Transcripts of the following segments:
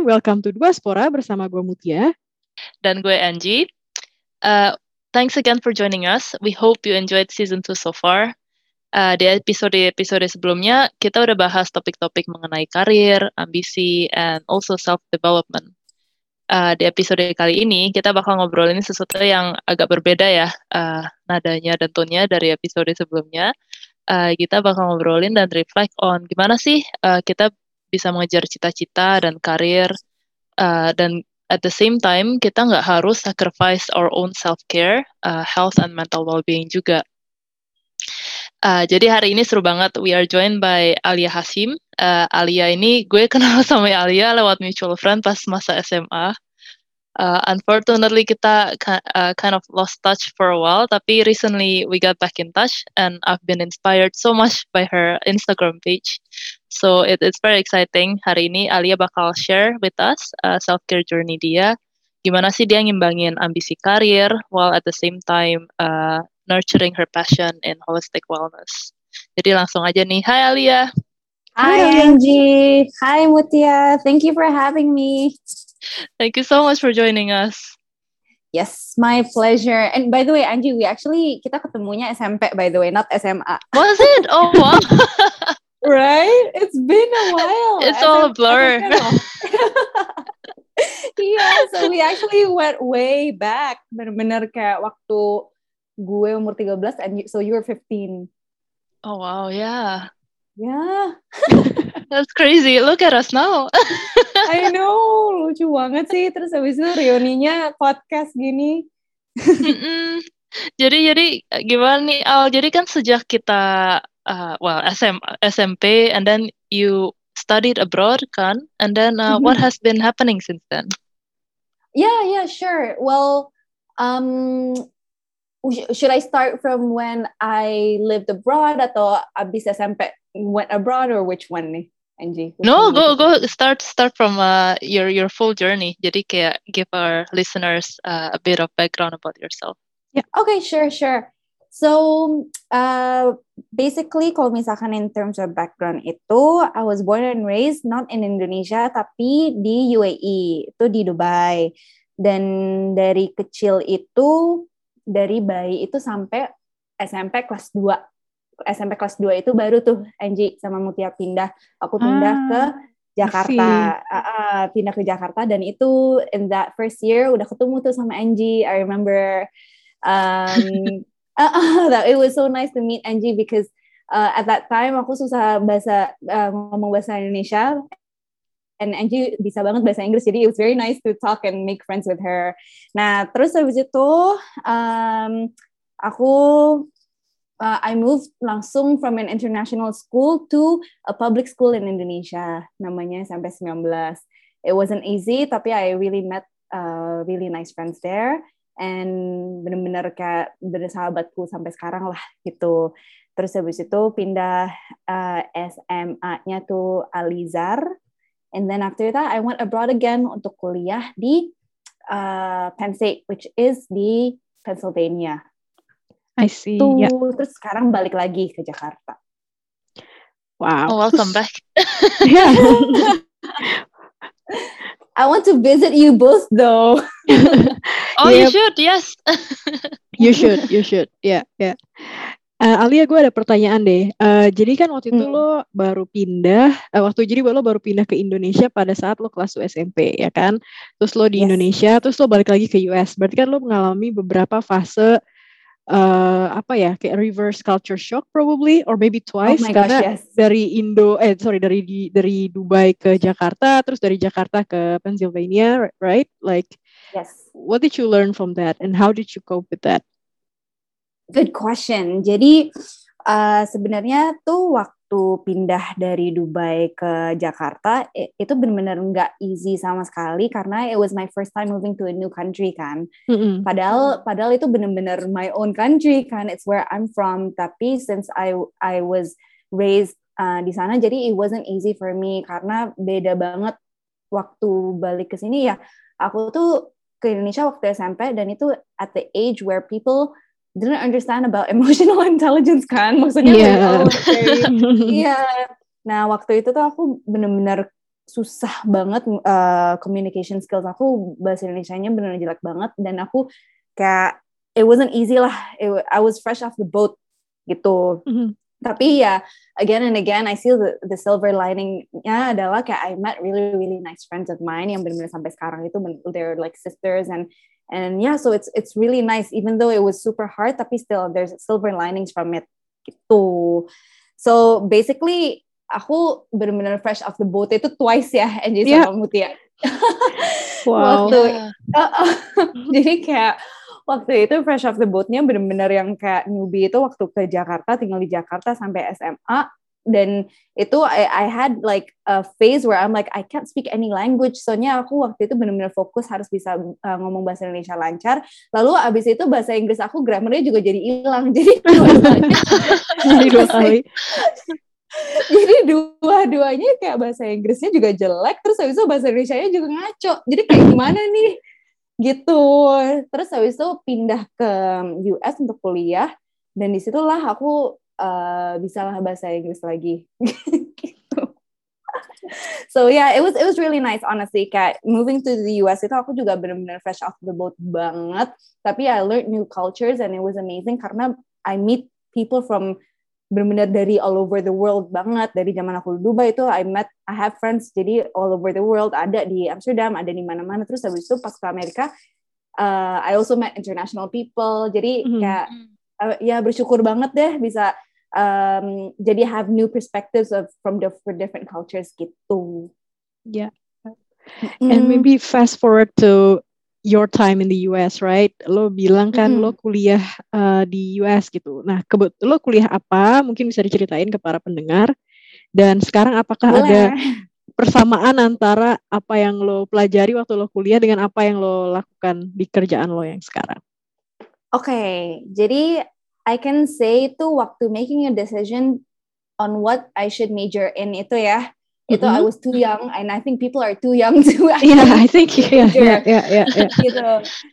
welcome to Duaspora bersama gue Mutia. Dan gue Angie. Uh, thanks again for joining us. We hope you enjoyed season 2 so far. Uh, di episode-episode sebelumnya, kita udah bahas topik-topik mengenai karir, ambisi, and also self-development. Uh, di episode kali ini, kita bakal ngobrolin sesuatu yang agak berbeda ya, uh, nadanya dan tonnya dari episode sebelumnya. Uh, kita bakal ngobrolin dan reflect on gimana sih uh, kita bisa mengejar cita-cita dan karir, uh, dan at the same time, kita nggak harus sacrifice our own self-care, uh, health, and mental well-being juga. Uh, jadi hari ini seru banget. We are joined by Alia Hasim. Uh, Alia ini gue kenal sama Alia lewat mutual friend pas masa SMA. Uh, unfortunately kita uh, kind of lost touch for a while, tapi recently we got back in touch and I've been inspired so much by her Instagram page. So it, it's very exciting. Hari ini Alia bakal share with us uh, self-care journey dia. Gimana sih dia ngimbangin ambisi karir while at the same time uh, nurturing her passion in holistic wellness. Jadi langsung aja nih, Hai Alia. Hi Angie. Hi Mutia. Thank you for having me. Thank you so much for joining us. Yes, my pleasure. And by the way, Angie, we actually kita ketemunya SMP by the way, not SMA. Was it? Oh wow. right? It's been a while. It's all a blur. yeah, so we actually went way back. Bener-bener kayak waktu gue umur 13 and you, so you were 15. Oh wow, yeah. Yeah. That's crazy. Look at us now. I know, lucu banget sih. Terus habis itu reuninya podcast gini. jadi jadi gimana nih Al? Jadi kan sejak kita uh, well SM, SMP and then you studied abroad kan? And then uh, what has been happening since then? Yeah, yeah, sure. Well, um should I start from when I lived abroad atau abis SMP went abroad or which one nih, Angie? Which no, go go start start from uh, your your full journey. Jadi kayak give our listeners uh, a bit of background about yourself. Yeah. Okay, sure, sure. So uh, basically kalau misalkan in terms of background itu, I was born and raised not in Indonesia tapi di UAE itu di Dubai. Dan dari kecil itu dari bayi itu sampai SMP kelas 2. SMP kelas 2 itu baru tuh Angie sama Mutia pindah. Aku pindah ah, ke Jakarta. Uh, uh, pindah ke Jakarta dan itu in that first year udah ketemu tuh sama Angie. I remember um, uh, uh, that it was so nice to meet Angie because uh, at that time aku susah bahasa uh, ngomong bahasa Indonesia and Angie bisa banget bahasa Inggris jadi it was very nice to talk and make friends with her. Nah terus habis itu um, aku uh, I moved langsung from an international school to a public school in Indonesia namanya sampai 19. It wasn't easy tapi I really met uh, really nice friends there and bener-bener kayak bener sahabatku sampai sekarang lah gitu. Terus habis itu pindah uh, SMA-nya tuh Alizar And then after that, I went abroad again untuk kuliah di uh, Penn State, which is di Pennsylvania. I see. Tuh, yeah. Terus sekarang balik lagi ke Jakarta. Wow. Oh, welcome back. yeah. I want to visit you both though. oh, yep. you should. Yes. you should. You should. Yeah, yeah. Uh, Alia, gue ada pertanyaan deh. Uh, jadi kan waktu itu hmm. lo baru pindah, uh, waktu jadi lo baru pindah ke Indonesia pada saat lo kelas 2 SMP, ya kan? Terus lo di yes. Indonesia, terus lo balik lagi ke US. Berarti kan lo mengalami beberapa fase uh, apa ya, kayak reverse culture shock probably, or maybe twice, oh karena gosh, yes. dari Indo, eh sorry dari dari Dubai ke Jakarta, terus dari Jakarta ke Pennsylvania, right? Like, yes. What did you learn from that, and how did you cope with that? Good question. Jadi uh, sebenarnya tuh waktu pindah dari Dubai ke Jakarta itu benar-benar nggak easy sama sekali karena it was my first time moving to a new country kan. Mm-hmm. Padahal padahal itu benar-benar my own country kan. It's where I'm from. Tapi since I I was raised uh, di sana jadi it wasn't easy for me karena beda banget waktu balik ke sini ya. Aku tuh ke Indonesia waktu SMP dan itu at the age where people didn't understand about emotional intelligence kan maksudnya yeah. Like, oh, okay. yeah. nah waktu itu tuh aku bener-bener susah banget uh, communication skills aku bahasa Indonesia-nya benar jelek banget dan aku kayak it wasn't easy lah it, I was fresh off the boat gitu mm-hmm. tapi ya again and again I see the, the silver lining-nya adalah kayak I met really really nice friends of mine yang benar-benar sampai sekarang itu they're like sisters and and yeah so it's it's really nice even though it was super hard tapi still there's silver linings from it gitu so basically aku benar-benar fresh off the boat itu twice ya Angie yeah. sama Mutia. wow. waktu, uh, uh, jadi kayak waktu itu fresh off the boatnya benar-benar yang kayak newbie itu waktu ke Jakarta tinggal di Jakarta sampai SMA dan itu I, I had like a phase where I'm like I can't speak any language. Soalnya aku waktu itu benar-benar fokus harus bisa uh, ngomong bahasa Indonesia lancar. Lalu abis itu bahasa Inggris aku grammarnya juga jadi hilang. Jadi jadi dua-duanya kayak bahasa Inggrisnya juga jelek terus habis itu bahasa Indonesia-nya juga ngaco. Jadi kayak gimana nih? Gitu. Terus habis itu pindah ke US untuk kuliah. Dan di situlah aku uh, bisa lah bahasa Inggris lagi. Gitu. So yeah it was it was really nice honestly. Kayak moving to the US itu aku juga benar-benar fresh off the boat banget. Tapi I learned new cultures and it was amazing karena I meet people from benar-benar dari all over the world banget. Dari zaman aku di Dubai itu I met I have friends jadi all over the world. Ada di Amsterdam ada di mana-mana. Terus habis itu pas ke Amerika uh, I also met international people. Jadi mm-hmm. kayak uh, ya bersyukur banget deh bisa um, jadi have new perspectives of from different different cultures gitu yeah mm. and maybe fast forward to your time in the US, right? Lo bilang kan mm. lo kuliah uh, di US gitu. Nah, kebut lo kuliah apa? Mungkin bisa diceritain ke para pendengar. Dan sekarang apakah Boleh. ada persamaan antara apa yang lo pelajari waktu lo kuliah dengan apa yang lo lakukan di kerjaan lo yang sekarang? Oke, okay, jadi I can say itu waktu making a decision on what I should major in itu ya itu mm-hmm. I was too young and I think people are too young to yeah I think yeah yeah yeah, yeah, yeah. gitu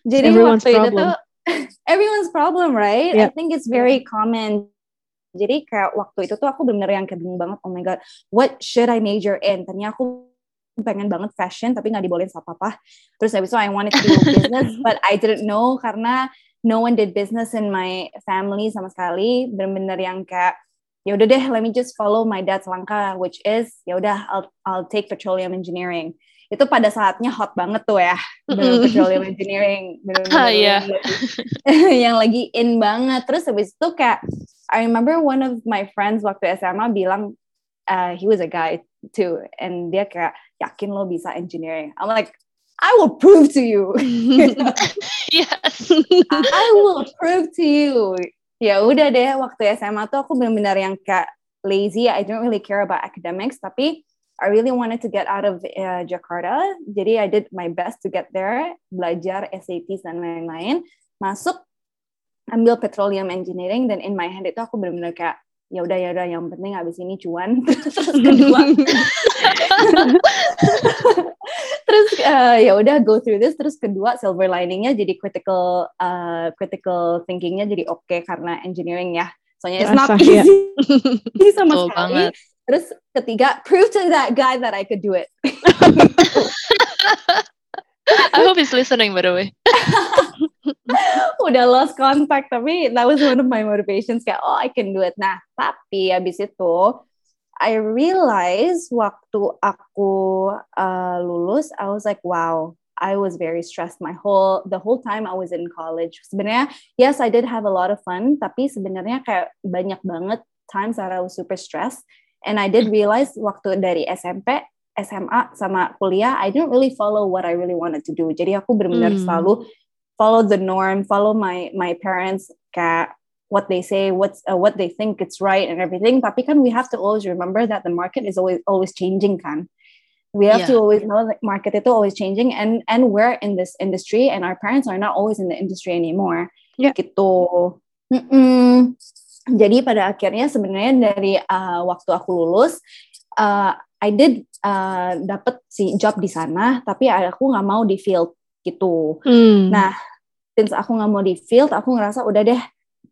jadi everyone's waktu problem. itu tuh everyone's problem right yeah. I think it's very common jadi kayak waktu itu tuh aku bener yang kayak bingung banget oh my god what should I major in ternyata aku pengen banget fashion tapi nggak dibolehin sama papa terus habis itu I wanted to do business but I didn't know karena no one did business in my family sama sekali. Bener-bener yang kayak ya udah deh let me just follow my dad's langkah which is ya udah I'll I'll take petroleum engineering. Itu pada saatnya hot banget tuh ya bener petroleum engineering bener, -bener ah, yeah. yang lagi in banget. Terus habis itu kayak I remember one of my friends waktu SMA bilang uh, he was a guy too and dia kayak yakin lo bisa engineering? I'm like I will prove to you. Yes. I will prove to you. Ya udah deh waktu SMA tuh aku benar-benar yang kayak lazy. I don't really care about academics tapi I really wanted to get out of uh, Jakarta. Jadi I did my best to get there belajar SAT dan lain-lain. Masuk ambil petroleum engineering dan in my hand itu aku benar-benar kayak ya udah ya udah yang penting abis ini cuan. Terus kedua terus uh, ya udah go through this. Terus kedua silver liningnya jadi critical uh, critical thinkingnya jadi oke okay karena engineering ya. Soalnya it's not easy ya. sama oh, sekali. banget. terus ketiga prove to that guy that I could do it. I hope he's listening by the way. Udah lost contact tapi that was one of my motivations. Kayak oh I can do it. Nah tapi abis itu I realized waktu aku uh, lulus I was like wow I was very stressed my whole the whole time I was in college. Sebenarnya yes I did have a lot of fun tapi sebenarnya kayak banyak banget times that I was super stressed and I did realize waktu dari SMP SMA sama kuliah I didn't really follow what I really wanted to do. Jadi aku benar-benar mm. selalu follow the norm, follow my my parents kayak what they say, what's uh, what they think it's right and everything. Tapi kan we have to always remember that the market is always always changing kan. We have yeah. to always know that market itu always changing and and we're in this industry and our parents are not always in the industry anymore. Yeah. Gitu. Mm -mm. Jadi pada akhirnya sebenarnya dari uh, waktu aku lulus, uh, I did uh, dapet si job di sana, tapi aku nggak mau di field gitu. Hmm. Nah, since aku nggak mau di field, aku ngerasa udah deh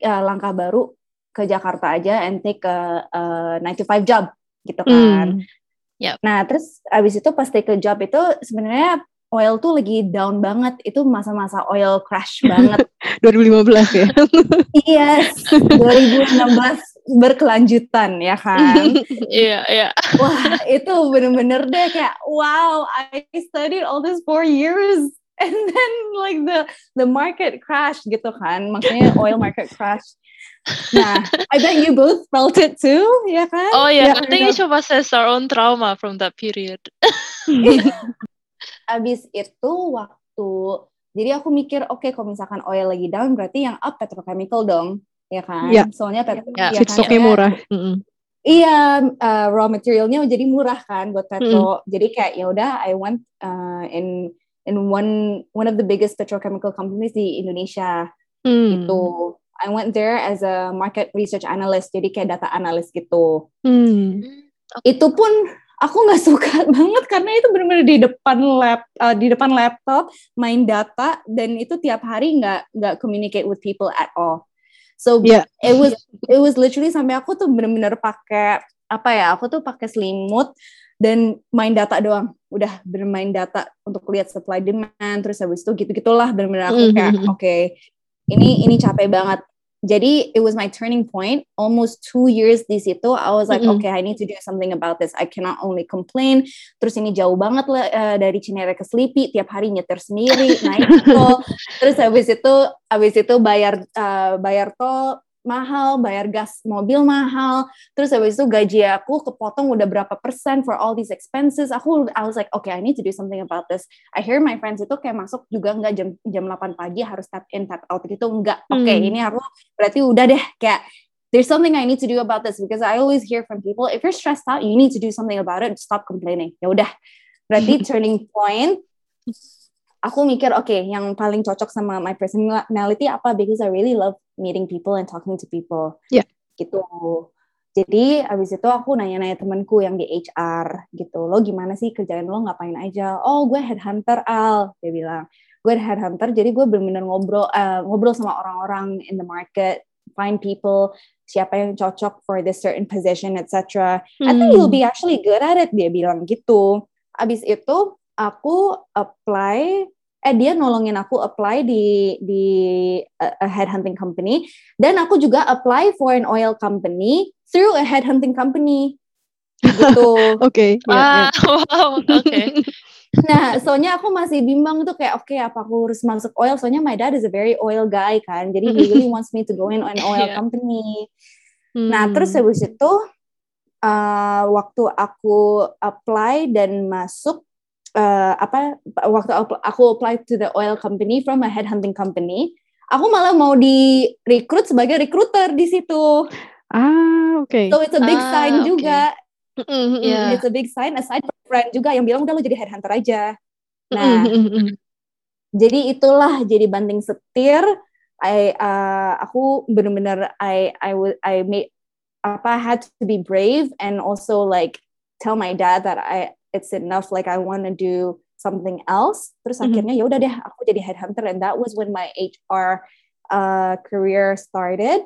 uh, langkah baru ke Jakarta aja and take a, a 9 to 5 job gitu kan. Hmm. Yep. Nah, terus abis itu pas take a job itu sebenarnya oil tuh lagi down banget. Itu masa-masa oil crash banget. 2015 ya. yes, 2016 berkelanjutan ya kan. Iya, iya. Wah, itu bener-bener deh kayak wow, I studied all this four years and then like the the market crash gitu kan. Makanya oil market crash. Nah, I bet you both felt it too, ya kan? Oh yeah, Yeah. I think each of us has our own trauma from that period. Abis itu waktu, jadi aku mikir, oke kalau misalkan oil lagi down, berarti yang up petrochemical dong, ya kan? Ya. Soalnya petro, Ya. ya kan, soalnya- murah. Mm-mm. Iya, uh, raw materialnya jadi murah kan buat petro. Jadi kayak ya udah, I went uh, in in one one of the biggest petrochemical companies di Indonesia Hmm. gitu. I went there as a market research analyst, jadi kayak data analyst gitu. Hmm. Itu pun aku nggak suka banget karena itu benar-benar di depan lap uh, di depan laptop main data dan itu tiap hari nggak nggak communicate with people at all. So Yeah. it was it was literally sampai aku tuh benar-benar pakai apa ya? Aku tuh pakai selimut dan main data doang. Udah bermain data untuk lihat supply demand terus habis itu gitu-gitulah benar-benar aku kayak Mhm. oke ini ini capek banget. Jadi it was my turning point. Almost two years di situ, I was like, Mhm. okay, I need to do something about this. I cannot only complain. Terus ini jauh banget lah eh, dari Cinere ke Sleepy. Tiap hari nyetir sendiri, naik tol. Terus habis itu, habis itu bayar eh, bayar tol mahal, bayar gas mobil mahal. Terus habis itu gaji aku kepotong udah berapa persen for all these expenses. Aku, I was like, okay, I need to do something about this. I hear my friends itu kayak masuk juga nggak jam jam 8 pagi harus tap in tap out gitu nggak. Oke, Hmm. ini aku berarti udah deh kayak there's something I need to do about this because I always hear from people if you're stressed out you need to do something about it stop complaining ya udah berarti turning point aku mikir oke yang paling cocok sama my personality apa? Because I really love meeting people and talking to people. Yeah. gitu. Jadi abis itu aku nanya-nanya temanku yang di HR gitu. Lo gimana sih? Kerjaan lo ngapain aja? Oh gue headhunter Al dia bilang. Gue headhunter jadi gue benar-benar ngobrol eh, ngobrol sama orang-orang in the market find people siapa yang cocok for this certain position etc I think Hmm. you'll be actually good at it dia bilang gitu. Abis itu aku apply eh dia nolongin aku apply di di a, a headhunting company dan aku juga apply for an oil company through a headhunting company gitu Oke. ya, ya. Ah, wow, oke. Nah, soalnya aku masih bimbang tuh kayak oke apa aku harus masuk oil soalnya my dad is a very oil guy kan. Jadi he really wants me to go in an oil Yeah. company. Nah, Hmm. terus habis itu uh, waktu aku apply dan masuk uh, apa waktu aku- apply to the oil company from a headhunting company, aku malah mau direkrut sebagai recruiter di situ. Ah, oke. So it's a big Ah, sign oke. juga. Mm, Yeah. It's a big sign aside from friend juga yang bilang udah lo jadi headhunter aja. Nah, mm, mm, mm. jadi itulah jadi banting setir I uh, aku benar-benar I I would I made apa had to be brave and also like tell my dad that I it's enough like I want to do something else terus Mhm. akhirnya ya udah deh aku jadi headhunter and that was when my HR uh, career started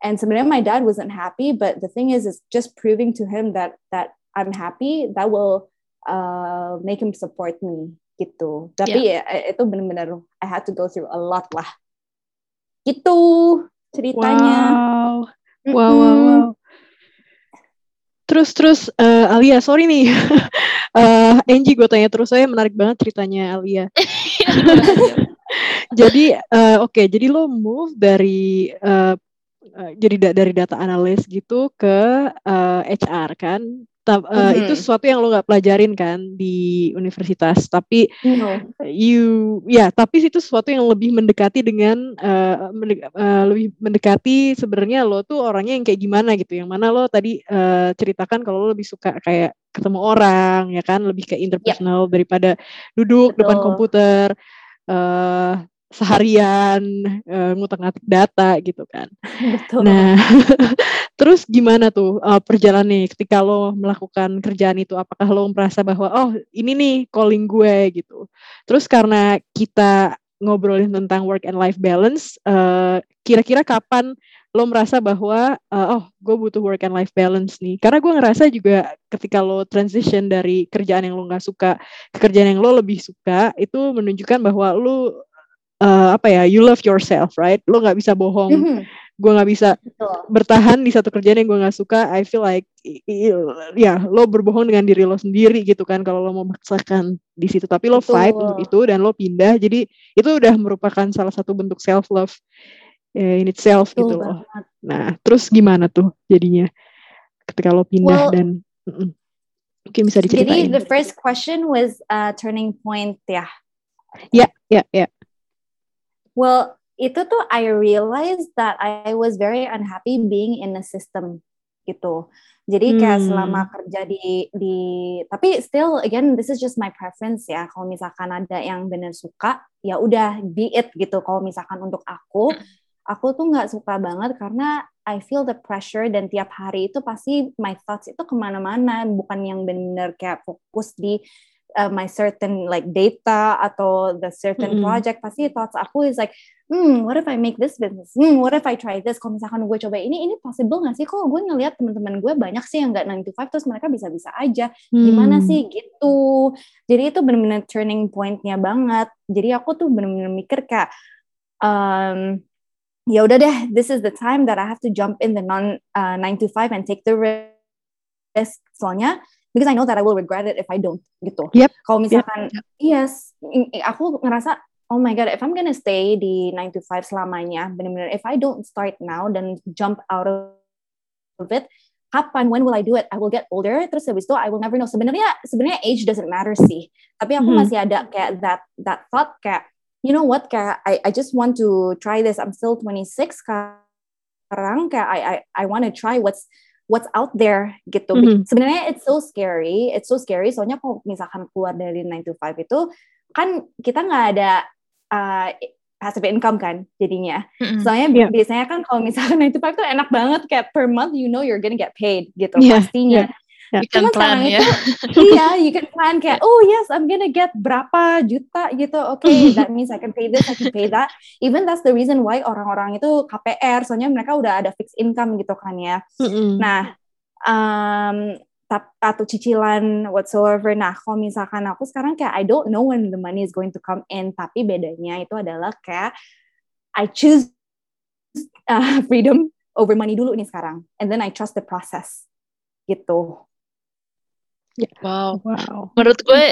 and sebenarnya my dad wasn't happy but the thing is is just proving to him that that I'm happy that will uh, make him support me gitu tapi ya, itu benar-benar I had to go through a lot lah gitu ceritanya Wow. Wow, wow, wow. Terus, terus, eh, Alia, sorry nih. Eh, Angie, gue tanya terus saya menarik banget ceritanya Alia. Jadi, eh, oke, jadi lo move dari eh, eh, jadi da- dari data analis gitu ke eh, HR kan? Ta- Mhm. Itu sesuatu yang lo nggak pelajarin kan di universitas, tapi No. you ya tapi itu sesuatu yang lebih mendekati dengan eh, mende- eh, lebih mendekati sebenarnya lo tuh orangnya yang kayak gimana gitu yang mana lo tadi eh, ceritakan kalau lo lebih suka kayak ketemu orang ya kan lebih kayak interpersonal daripada duduk depan Betul. komputer eh seharian eh, ngutak-ngatik data gitu kan betul Nah, terus gimana tuh uh, perjalanannya ketika lo melakukan kerjaan itu? Apakah lo merasa bahwa oh ini nih calling gue gitu? Terus karena kita ngobrolin tentang work and life balance, uh, kira-kira kapan lo merasa bahwa uh, oh gue butuh work and life balance nih karena gue ngerasa juga ketika lo transition dari kerjaan yang lo nggak suka ke kerjaan yang lo lebih suka itu menunjukkan bahwa lo uh, apa ya you love yourself right lo nggak bisa bohong mm -hmm. Gue nggak bisa Betul. bertahan di satu kerjaan yang gue nggak suka I feel like ya lo berbohong dengan diri lo sendiri gitu kan kalau lo mau memaksakan di situ tapi lo Betul. fight untuk itu dan lo pindah jadi itu udah merupakan salah satu bentuk self love in itself Betul gitu loh. Nah, terus gimana tuh jadinya ketika lo pindah well, dan mm -mm. mungkin bisa diceritain. Jadi the first question was uh, turning point ya. Ya, ya, ya. Well, itu tuh I realized that I was very unhappy being in a system gitu. Jadi kayak hmm. selama kerja di di tapi still again this is just my preference ya. Kalau misalkan ada yang benar suka, ya udah be it gitu. Kalau misalkan untuk aku aku tuh nggak suka banget karena I feel the pressure dan tiap hari itu pasti my thoughts itu ke mana-mana bukan yang benar-benar kayak fokus di uh, my certain like data atau the certain mm -hmm. project pasti thoughts aku is like hmm what if I make this business? Hmm what if I try this? Kalau misalkan gue coba ini ini possible nggak sih? Kok gue ngelihat teman-teman gue banyak sih yang nggak 9 to 5 terus mereka bisa-bisa aja. Hmm. gimana sih? Gitu. Jadi itu benar-benar turning pointnya banget. Jadi aku tuh benar-benar mikir kayak um, ya udah deh this is the time that I have to jump in the non uh, 9 to 5 and take the risk. Soalnya because I know that I will regret it if I don't gitu. Yep. Kalau misalkan yep. yes, aku ngerasa oh my god, if I'm gonna stay di 9 to 5 selamanya, benar-benar if I don't start now dan jump out of it, kapan when will I do it? I will get older terus habis itu I will never know. Sebenarnya sebenarnya age doesn't matter sih. Tapi aku hmm. masih ada kayak that that thought kayak you know what kayak I I just want to try this I'm still 26 sekarang kayak I I I want to try what's what's out there gitu mm-hmm. sebenarnya it's so scary it's so scary soalnya kalau misalkan keluar dari 9 to 5 itu kan kita nggak ada uh, passive income kan jadinya. Mm-hmm. Soalnya yeah. biasanya kan kalau misalkan 9 to 5 itu enak banget kayak per month you know you're gonna get paid gitu yeah, pastinya. Yeah. You can plan ya. iya, you can plan kayak, oh yes, I'm gonna get berapa juta gitu. Oke, okay, that means I can pay this, I can pay that. Even that's the reason why orang-orang itu KPR, soalnya mereka udah ada fixed income gitu kan ya. Mm-hmm. Nah, um, atau cicilan whatsoever. Nah, kalau misalkan aku sekarang kayak I don't know when the money is going to come in, tapi bedanya itu adalah kayak I choose uh, freedom over money dulu nih sekarang, and then I trust the process gitu. Yeah. Wow. Wow. Menurut gue,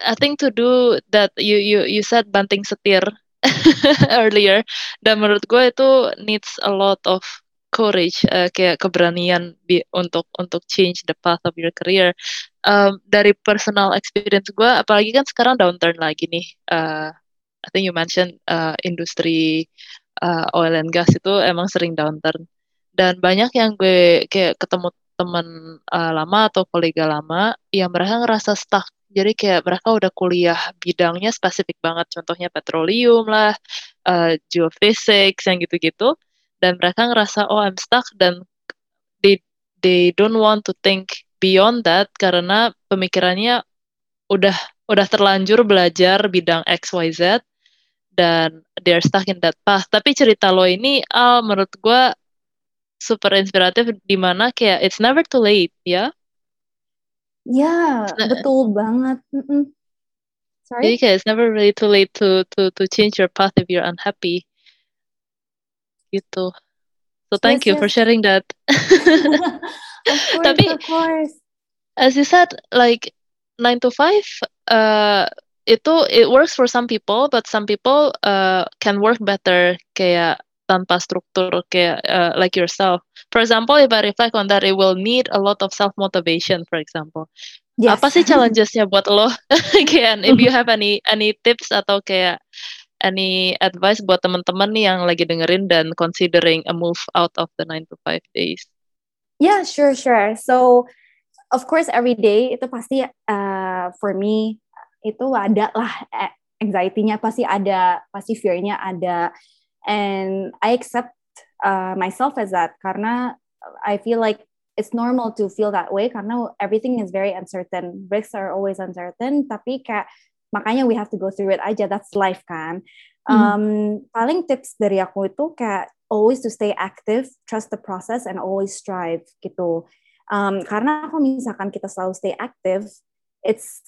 I think to do that you you you said banting setir earlier, dan menurut gue itu needs a lot of courage, uh, kayak keberanian bi untuk untuk change the path of your career. Um, dari personal experience gue, apalagi kan sekarang downturn lagi nih. Uh, I think you mentioned uh, industri uh, oil and gas itu emang sering downturn. Dan banyak yang gue kayak ketemu teman uh, lama atau kolega lama yang mereka ngerasa stuck. Jadi kayak mereka udah kuliah bidangnya spesifik banget, contohnya petroleum lah, uh, geophysics yang gitu-gitu, dan mereka ngerasa oh I'm stuck dan they they don't want to think beyond that karena pemikirannya udah udah terlanjur belajar bidang X Y Z dan they're stuck in that path. Tapi cerita lo ini, Al, menurut gue super inspiratif di mana kayak it's never too late ya. Ya, yeah, betul banget. Mm -mm. Sorry. Jadi kayak it's never really too late to to to change your path if you're unhappy. Gitu. So thank yes, you yes. for sharing that. of course, Tapi, of course. As you said, like nine to five, uh, itu it works for some people, but some people uh, can work better kayak tanpa struktur kayak uh, like yourself. For example, if I reflect on that, it will need a lot of self motivation. For example, yes. apa sih challengesnya buat lo? kayak if you have any any tips atau kayak any advice buat teman-teman nih yang lagi dengerin dan considering a move out of the 9 to 5 days? Yeah, sure, sure. So, of course, every day itu pasti uh, for me itu ada lah eh, anxiety-nya pasti ada, pasti fear-nya ada and I accept uh, myself as that karena I feel like it's normal to feel that way karena everything is very uncertain risks are always uncertain tapi kayak makanya we have to go through it aja that's life kan mm. um, paling tips dari aku itu kayak always to stay active, trust the process, and always strive gitu. Um, karena kalau misalkan kita selalu stay active, it's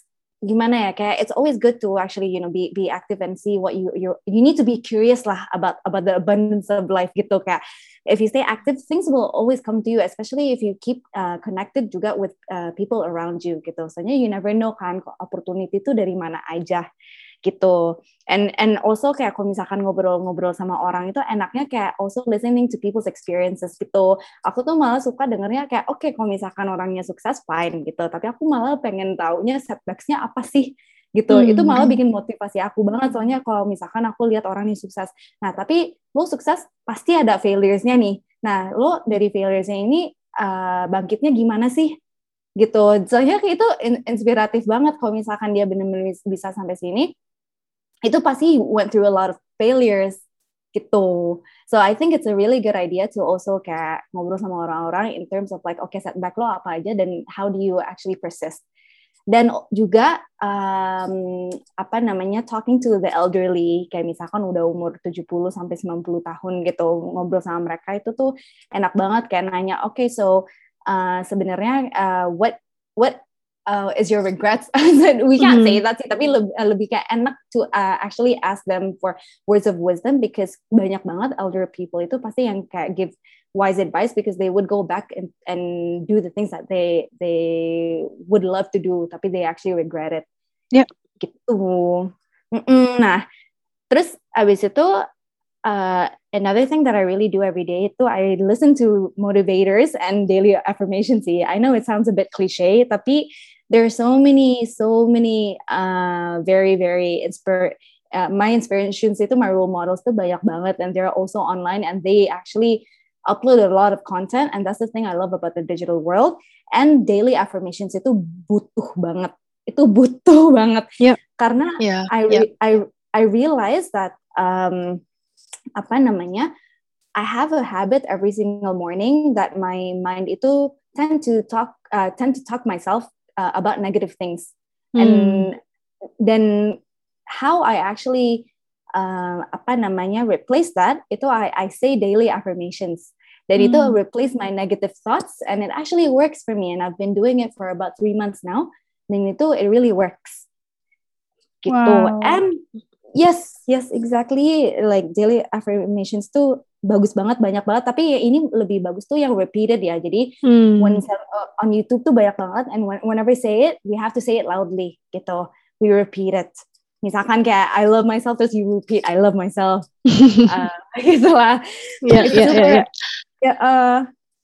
gimana ya kayak it's always good to actually you know be be active and see what you you you need to be curious lah about about the abundance of life gitu kayak if you stay active things will always come to you especially if you keep uh, connected juga with uh, people around you gitu. Soalnya you never know kan opportunity itu dari mana aja gitu. And and also kayak kalau misalkan ngobrol-ngobrol sama orang itu enaknya kayak also listening to people's experiences gitu. Aku tuh malah suka dengernya kayak oke okay, kalau misalkan orangnya sukses fine gitu. Tapi aku malah pengen taunya setbacksnya apa sih? Gitu. Hmm. itu malah bikin motivasi aku banget. Soalnya kalau misalkan aku lihat orang yang sukses. Nah tapi lo sukses pasti ada failuresnya nih. Nah lo dari failuresnya ini uh, bangkitnya gimana sih? Gitu. Soalnya itu inspiratif banget kalau misalkan dia benar-benar bisa sampai sini itu pasti went through a lot of failures gitu. So I think it's a really good idea to also kayak ngobrol sama orang-orang in terms of like okay setback lo apa aja dan how do you actually persist. Dan juga um, apa namanya talking to the elderly kayak misalkan udah umur 70 sampai 90 tahun gitu ngobrol sama mereka itu tuh enak banget kayak nanya oke okay, so uh, sebenarnya uh, what what uh, is your regrets? we can't mm. say that sih, tapi lebih, uh, lebih kayak enak to uh, actually ask them for words of wisdom because banyak banget elder people itu pasti yang kayak give wise advice because they would go back and, and do the things that they they would love to do tapi they actually regret it. Yeah. Gitu. Mm -mm. Nah, terus abis itu uh, another thing that I really do every day itu I listen to motivators and daily affirmations. sih. I know it sounds a bit cliche, tapi there are so many so many uh, very very inspire uh, my inspirations itu my role models tuh banyak banget and they're also online and they actually upload a lot of content and that's the thing I love about the digital world and daily affirmations itu butuh banget itu butuh banget yeah. karena yeah. I, yeah. I I realize that um, apa namanya I have a habit every single morning that my mind itu tend to talk uh, tend to talk myself uh, about negative things hmm. and then how I actually uh, apa namanya replace that itu I, I say daily affirmations dan hmm. itu replace my negative thoughts and it actually works for me and I've been doing it for about three months now dan itu it really works gitu wow. and yes yes exactly like daily affirmations tuh bagus banget banyak banget. Tapi ya ini lebih bagus tuh yang repeated ya. Jadi hmm. when uh, on YouTube tuh banyak banget. And when, whenever we say it we have to say it loudly gitu. We repeat it. Misalkan kayak I love myself terus you repeat I love myself. Uh, gitu lah. Yeah, yeah, yeah, yeah. yeah uh,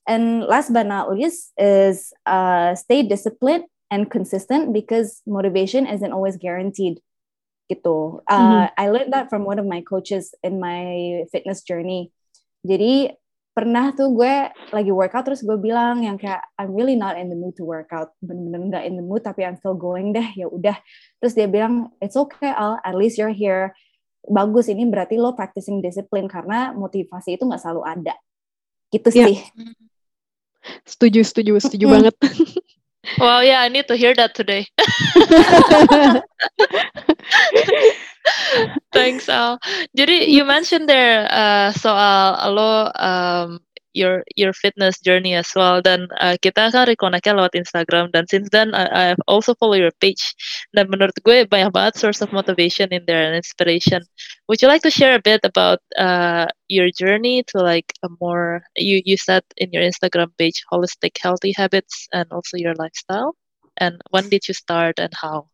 and last but not least is uh, stay disciplined and consistent because motivation isn't always guaranteed gitu. Uh, mm-hmm. I learned that from one of my coaches in my fitness journey jadi pernah tuh gue lagi workout terus gue bilang yang kayak I'm really not in the mood to workout. Bener-bener nggak in the mood tapi I'm still going deh ya udah. Terus dia bilang it's okay Al at least you're here. Bagus ini berarti lo practicing discipline karena motivasi itu nggak selalu ada. Gitu yeah. sih. Setuju setuju setuju banget. Wow, yeah, I need to hear that today. Thanks Al. Jadi you mentioned there uh, soal lo um, your your fitness journey as well dan uh, kita kan reconnectnya lewat Instagram dan since then I, I've also follow your page dan menurut gue banyak banget source of motivation in there and inspiration. Would you like to share a bit about uh, your journey to like a more you you said in your Instagram page holistic healthy habits and also your lifestyle and when did you start and how?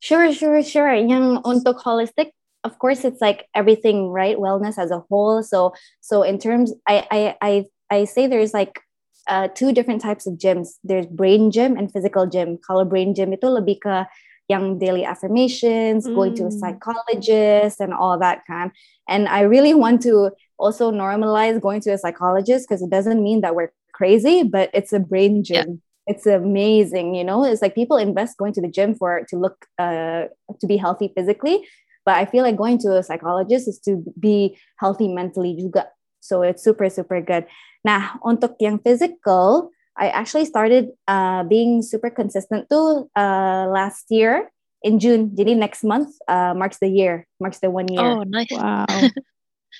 Sure, sure, sure. Yang untuk holistic, of course, it's like everything, right? Wellness as a whole. So, so in terms, I, I, I, I say there's like uh, two different types of gyms. There's brain gym and physical gym. Kalau brain gym itu lebih ke yang daily affirmations, mm. going to a mm. psychologist, and all that kind. And I really want to also normalize going to a psychologist because it doesn't mean that we're crazy, but it's a brain gym. Yeah it's amazing you know it's like people invest going to the gym for to look uh, to be healthy physically but i feel like going to a psychologist is to be healthy mentally juga so it's super super good nah untuk yang physical i actually started uh, being super consistent too uh, last year in June. Jadi next month uh, marks the year, marks the one year. Oh, nice. Wow.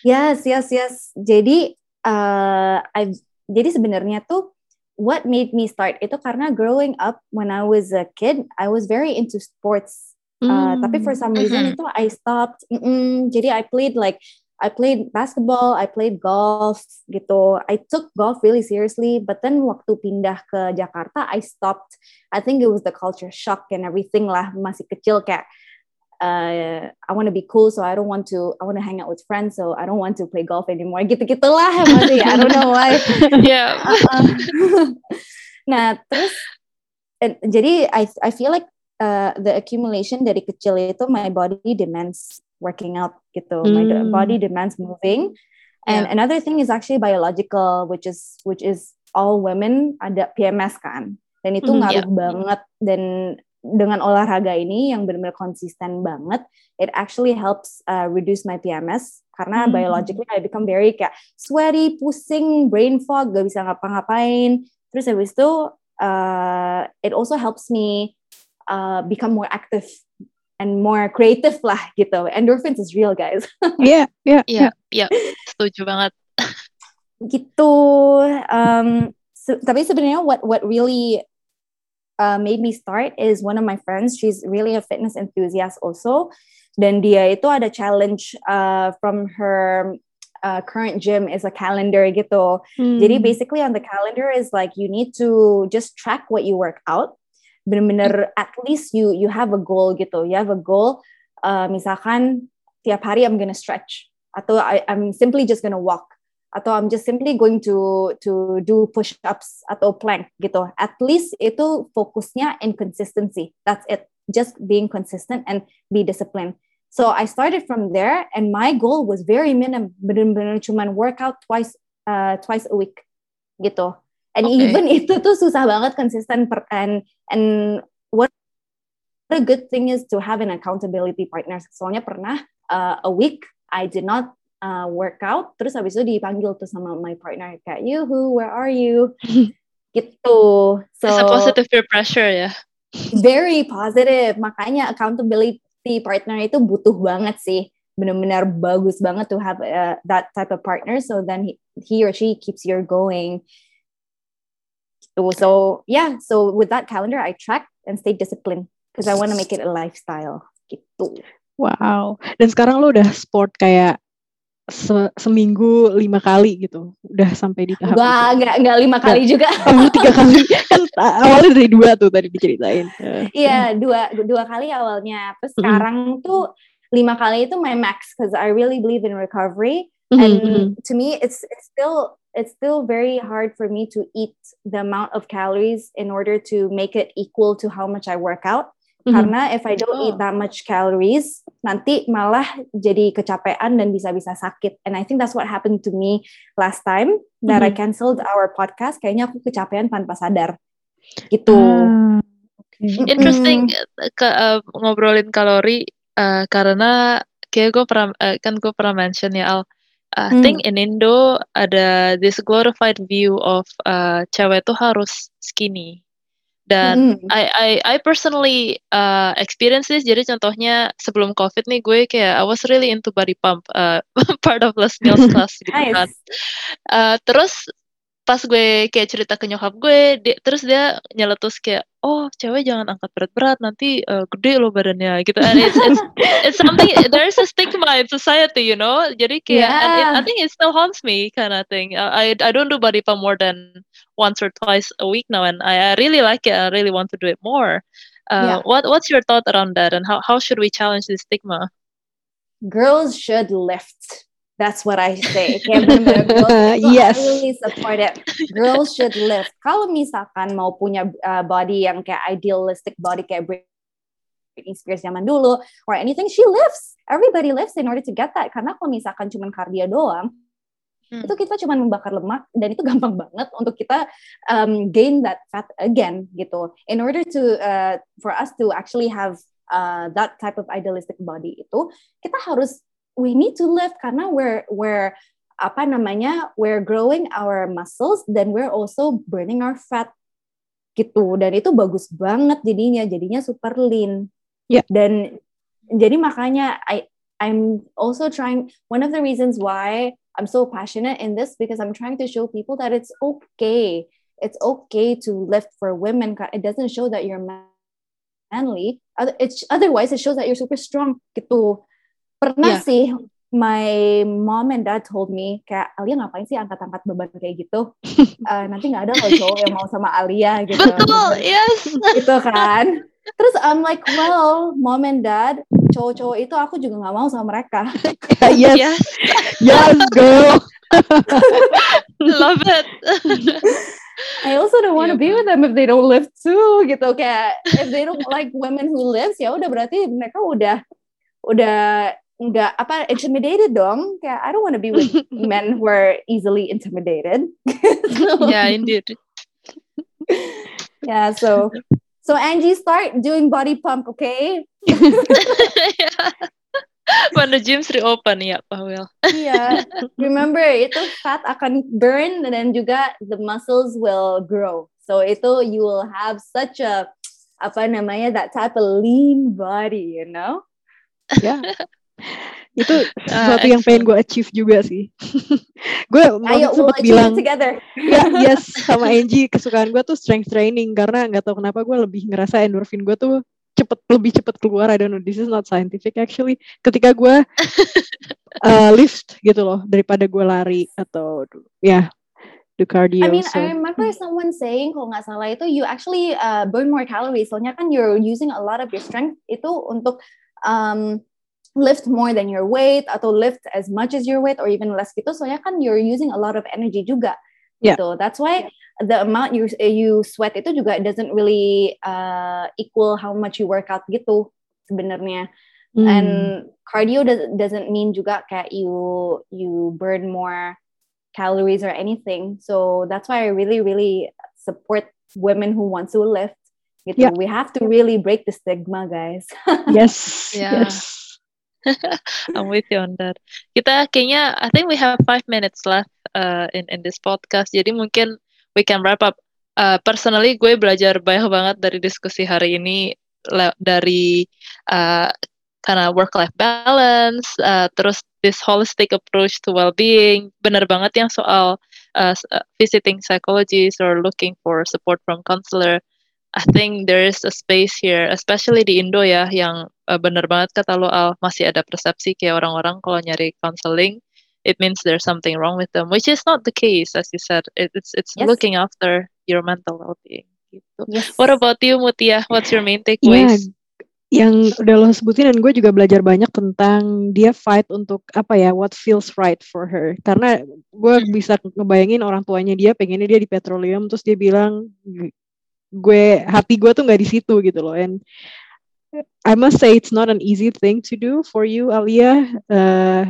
Yes, yes, yes. Jadi uh, I jadi sebenarnya tuh what made me start itu karena growing up when I was a kid, I was very into sports. Uh, Tapi for some reason mm -hmm. itu I stopped. Mm -mm, jadi I played like I played basketball, I played golf gitu. I took golf really seriously, but then waktu pindah ke Jakarta, I stopped. I think it was the culture shock and everything lah. Masih kecil kayak uh, I want to be cool, so I don't want to. I want to hang out with friends, so I don't want to play golf anymore. Gitu gitulah masih. I don't know why. yeah. nah terus, and, jadi I I feel like uh, the accumulation dari kecil itu my body demands working out gitu. Mm. My body demands moving. And yeah. another thing is actually biological, which is which is all women ada PMS kan. Dan itu mm, ngaruh yeah. banget dan dengan olahraga ini yang benar-benar konsisten banget, it actually helps uh, reduce my PMS karena mm. biologically I become very kayak sweaty, pusing, brain fog, gak bisa ngapa-ngapain. Terus habis itu uh, it also helps me uh, become more active and more creative lah gitu. Endorphins is real guys. Iya, iya, iya, iya. Setuju banget. gitu. Um, so, tapi sebenarnya what what really uh, made me start is one of my friends. She's really a fitness enthusiast also. Dan dia itu ada challenge uh, from her uh, current gym is a calendar gitu. Hmm. Jadi basically on the calendar is like you need to just track what you work out. Bener-bener at least you you have a goal gitu. You have a goal. Uh, misalkan tiap hari I'm gonna stretch atau I, I'm simply just gonna walk atau I'm just simply going to to do push ups atau plank gitu. At least itu fokusnya in consistency. That's it. Just being consistent and be disciplined. So I started from there and my goal was very minimum. Benar-benar cuman workout twice uh, twice a week gitu. And okay. even itu tuh susah banget konsisten per and and what a good thing is to have an accountability partner. Soalnya pernah uh, a week I did not uh, workout terus habis itu dipanggil tuh sama my partner kayak who where are you? Gitu. So It's a positive peer pressure ya. Very positive. Makanya accountability partner itu butuh banget sih. Benar-benar bagus banget to have uh, that type of partner so then he, he or she keeps you going. So, so yeah so with that calendar I track and stay disciplined because I want to make it a lifestyle. Gitu. Wow. Dan sekarang lo udah sport kayak se seminggu lima kali gitu. Udah sampai di tahap Wah, nggak nggak lima kali juga. Oh, tiga kali. Kan awalnya dari dua tuh tadi diceritain. Iya dua dua kali awalnya. Terus mm -hmm. sekarang tuh lima kali itu my max because I really believe in recovery. Mm -hmm. and to me it's it's still it's still very hard for me to eat the amount of calories in order to make it equal to how much I work out Mm-hmm. Karena if I don't eat that much calories, nanti malah jadi kecapean dan bisa-bisa sakit. And I think that's what happened to me last time that mm-hmm. I canceled our podcast. Kayaknya aku kecapean tanpa sadar. Gitu. Uh, okay. Interesting ke uh, ngobrolin kalori uh, karena kayak gue pernah uh, kan gue pernah mention ya Al. I hmm. think in Indo ada this glorified view of uh, cewek tuh harus skinny dan mm. I I I personally uh, experience this. Jadi contohnya sebelum COVID nih gue kayak I was really into body pump, uh, part of Les Mills class gitu nice. kan. Uh, terus pas gue kayak cerita ke nyokap gue, dia, terus dia nyeletus kayak, oh cewek jangan angkat berat-berat nanti uh, gede lo badannya gitu. And it's, it's, it's something there's a stigma in society, you know. Jadi kayak, yeah. and it, I think it still haunts me kind of thing. I I don't do body pump more than once or twice a week now, and I, I really like it. I really want to do it more. Uh, yeah. What What's your thought around that, and how how should we challenge this stigma? Girls should lift That's what I say. Kayak bener-bener yes. I really support it. Girls should lift. Kalau misalkan mau punya uh, body yang kayak idealistic body kayak Britney Spears zaman dulu or anything, she lifts. Everybody lifts in order to get that. Karena kalau misalkan cuma cardio doang, hmm. itu kita cuma membakar lemak dan itu gampang banget untuk kita um, gain that fat again gitu. In order to uh, for us to actually have uh, that type of idealistic body itu, kita harus we need to lift karena we're we're apa namanya we're growing our muscles dan we're also burning our fat gitu dan itu bagus banget jadinya jadinya super lean yeah. dan jadi makanya I I'm also trying. One of the reasons why I'm so passionate in this because I'm trying to show people that it's okay. It's okay to lift for women. It doesn't show that you're manly. It's otherwise it shows that you're super strong. Gitu. Pernah yeah. sih my mom and dad told me kayak Alia ngapain sih angkat-angkat beban kayak gitu? Uh, nanti nggak ada loh cowok yang mau sama Alia gitu. Betul yes. Itu kan. Terus I'm like well mom and dad cowok-cowok itu aku juga nggak mau sama mereka. Yes yes, yes girl love it. I also don't want to be with them if they don't live too gitu. Kayak if they don't like women who lives ya udah berarti mereka udah udah nggak apa intimidated dong. Kayak I don't want to be with men who are easily intimidated. So, yeah indeed. Yeah so so Angie start doing body pump okay? Yeah. when the gyms reopen ya Pak Will yeah remember itu fat akan burn and dan juga the muscles will grow. So itu you will have such a apa namanya that type of lean body you know? Yeah itu sesuatu uh, yang pengen gue achieve juga sih gue Ayo, sempat bilang together. ya yes sama Angie kesukaan gue tuh strength training karena nggak tahu kenapa gue lebih ngerasa endorfin gue tuh cepet lebih cepet keluar I don't know this is not scientific actually ketika gue uh, lift gitu loh daripada gue lari atau ya do cardio. I mean, so. I remember someone saying kalau nggak salah itu you actually uh, burn more calories. Soalnya kan you're using a lot of your strength itu untuk um, lift more than your weight atau lift as much as your weight or even less gitu soalnya kan you're using a lot of energy juga yeah. gitu that's why the amount you you sweat itu juga doesn't really uh, equal how much you work out gitu sebenarnya mm. and cardio does, doesn't mean juga kayak you you burn more calories or anything so that's why I really really support women who want to lift gitu yeah. we have to really break the stigma guys yes yeah. yes I'm with you on that. Kita kayaknya I think we have five minutes left uh, in in this podcast. Jadi mungkin we can wrap up. Uh, personally gue belajar banyak banget dari diskusi hari ini dari uh, karena work life balance, uh, terus this holistic approach to well-being. Bener banget yang soal uh, uh visiting psychologist or looking for support from counselor. I think there is a space here, especially di Indo ya, yang uh, bener banget kata lo Al, masih ada persepsi kayak orang-orang kalau nyari counseling, it means there's something wrong with them, which is not the case, as you said. It, it's it's yes. looking after your mental well-being. Gitu. Yes. What about you, Mutia? What's your main takeaways? Yeah yang udah lo sebutin dan gue juga belajar banyak tentang dia fight untuk apa ya what feels right for her karena gue hmm. bisa ngebayangin orang tuanya dia pengennya dia di petroleum terus dia bilang gue hati gue tuh nggak di situ gitu loh and I must say it's not an easy thing to do for you Alia uh,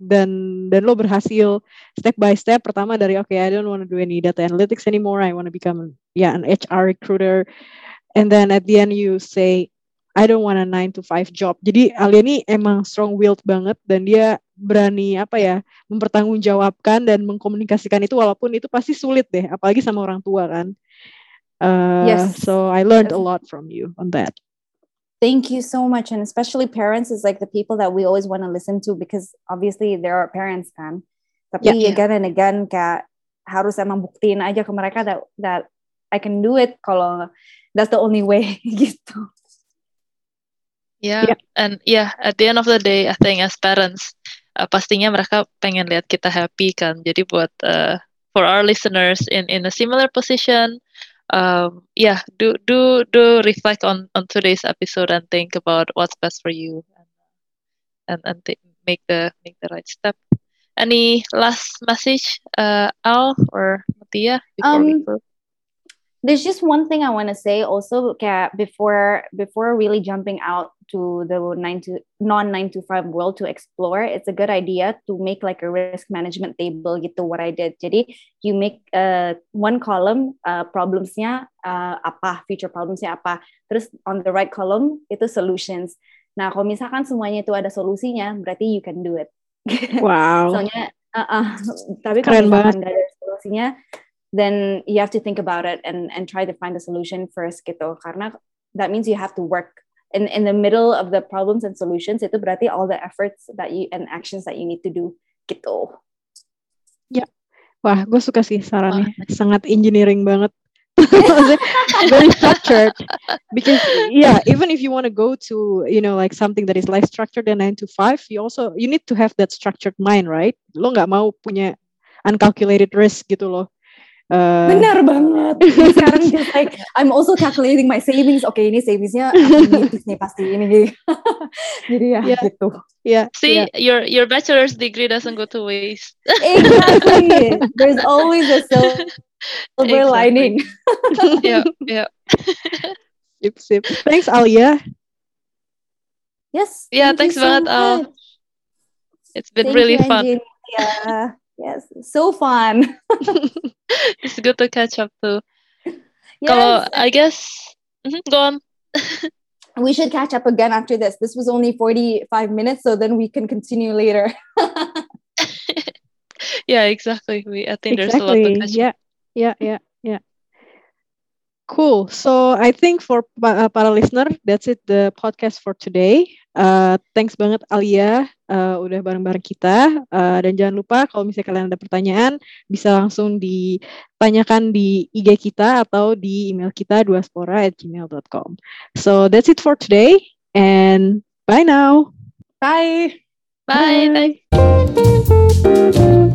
dan dan lo berhasil step by step pertama dari oke okay, I don't want to do any data analytics anymore I want to become yeah an HR recruiter and then at the end you say I don't want a 9 to 5 job. Jadi Alia ini emang strong willed banget dan dia berani apa ya mempertanggungjawabkan dan mengkomunikasikan itu walaupun itu pasti sulit deh apalagi sama orang tua kan. Uh, yes. So I learned a lot from you on that. Thank you so much. And especially parents is like the people that we always want to listen to because obviously there are parents kan. Tapi yeah, again yeah. and again kayak harus emang buktiin aja ke mereka that that I can do it kalau that's the only way gitu. Yeah, yeah, and yeah, at the end of the day, I think as parents, uh, pastinya mereka pengen lihat kita happy kan. Jadi buat uh, for our listeners in in a similar position, um, yeah, do do do reflect on on today's episode and think about what's best for you, and and, and make the make the right step. Any last message, uh, Al or Matia before um, we close? There's just one thing I want to say also before before really jumping out to the nine to non nine to five world to explore. It's a good idea to make like a risk management table gitu. What I did. Jadi you make uh, one column uh, problemsnya uh, apa, future problemsnya apa. Terus on the right column itu solutions. Nah kalau misalkan semuanya itu ada solusinya, berarti you can do it. Wow. Soalnya, uh, uh, tapi kalau misalkan ada solusinya, then you have to think about it and and try to find a solution first gitu karena that means you have to work in in the middle of the problems and solutions. Itu berarti all the efforts that you and actions that you need to do. Gitu. Ya, wah, gue suka sih sarannya, wah. sangat engineering banget. very structured. Because yeah even if you want to go to you know like something that is less structured than nine to five you also you need to have that structured mind right? Lo nggak mau punya uncalculated risk gitu loh Uh, Benar banget. Sekarang just like I'm also calculating my savings. Oke, okay, ini savingsnya nih pasti ini. Jadi ya yeah. gitu. Yeah. See, yeah. your your bachelor's degree doesn't go to waste. exactly. There's always a silver exactly. lining. yeah, yeah. Sip, sip. Thanks, Alia. Yes. Yeah, thanks so banget, Al. It's been thank really you, fun. Yeah. Yes, so fun. it's good to catch up too. Yes. Kalau I guess, mm-hmm, go on. we should catch up again after this. This was only 45 minutes, so then we can continue later. yeah, exactly. We I think exactly. there's a lot to catch Yeah, yeah, yeah, yeah. Cool. So I think for uh, para listener, that's it the podcast for today. Uh, thanks banget Alia uh, udah bareng-bareng kita. Uh, dan jangan lupa kalau misalnya kalian ada pertanyaan bisa langsung ditanyakan di IG kita atau di email kita duaspora@gmail.com. So that's it for today and bye now. Bye. Bye. bye. bye.